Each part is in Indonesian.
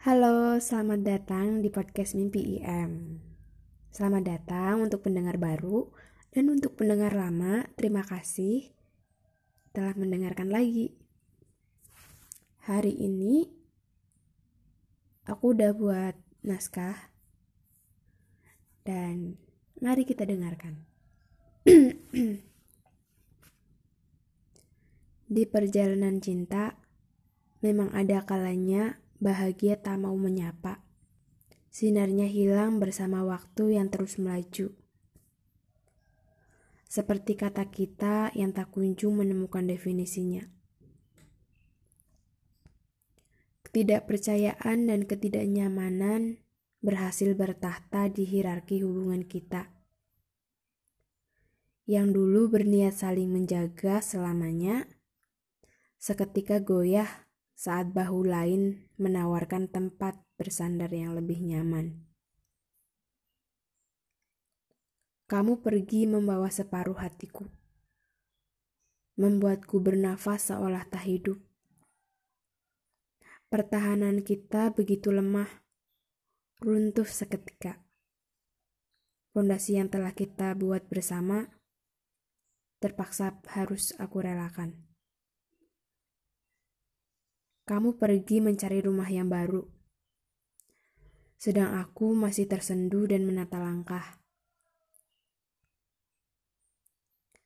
Halo, selamat datang di podcast Mimpi IM. Selamat datang untuk pendengar baru dan untuk pendengar lama, terima kasih telah mendengarkan lagi. Hari ini aku udah buat naskah dan mari kita dengarkan. di perjalanan cinta, memang ada kalanya bahagia tak mau menyapa. Sinarnya hilang bersama waktu yang terus melaju. Seperti kata kita yang tak kunjung menemukan definisinya. Ketidakpercayaan dan ketidaknyamanan berhasil bertahta di hierarki hubungan kita. Yang dulu berniat saling menjaga selamanya, seketika goyah saat bahu lain menawarkan tempat bersandar yang lebih nyaman. Kamu pergi membawa separuh hatiku, membuatku bernafas seolah tak hidup. Pertahanan kita begitu lemah, runtuh seketika. Pondasi yang telah kita buat bersama terpaksa harus aku relakan. Kamu pergi mencari rumah yang baru. Sedang aku masih tersenduh dan menata langkah.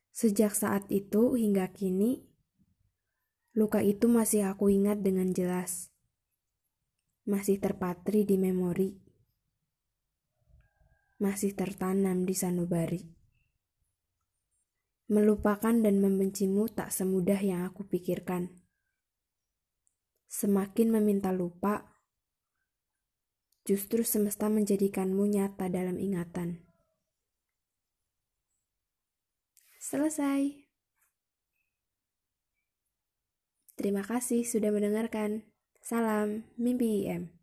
Sejak saat itu hingga kini, luka itu masih aku ingat dengan jelas. Masih terpatri di memori. Masih tertanam di sanubari. Melupakan dan membencimu tak semudah yang aku pikirkan semakin meminta lupa, justru semesta menjadikanmu nyata dalam ingatan. Selesai. Terima kasih sudah mendengarkan. Salam, mimpi IM.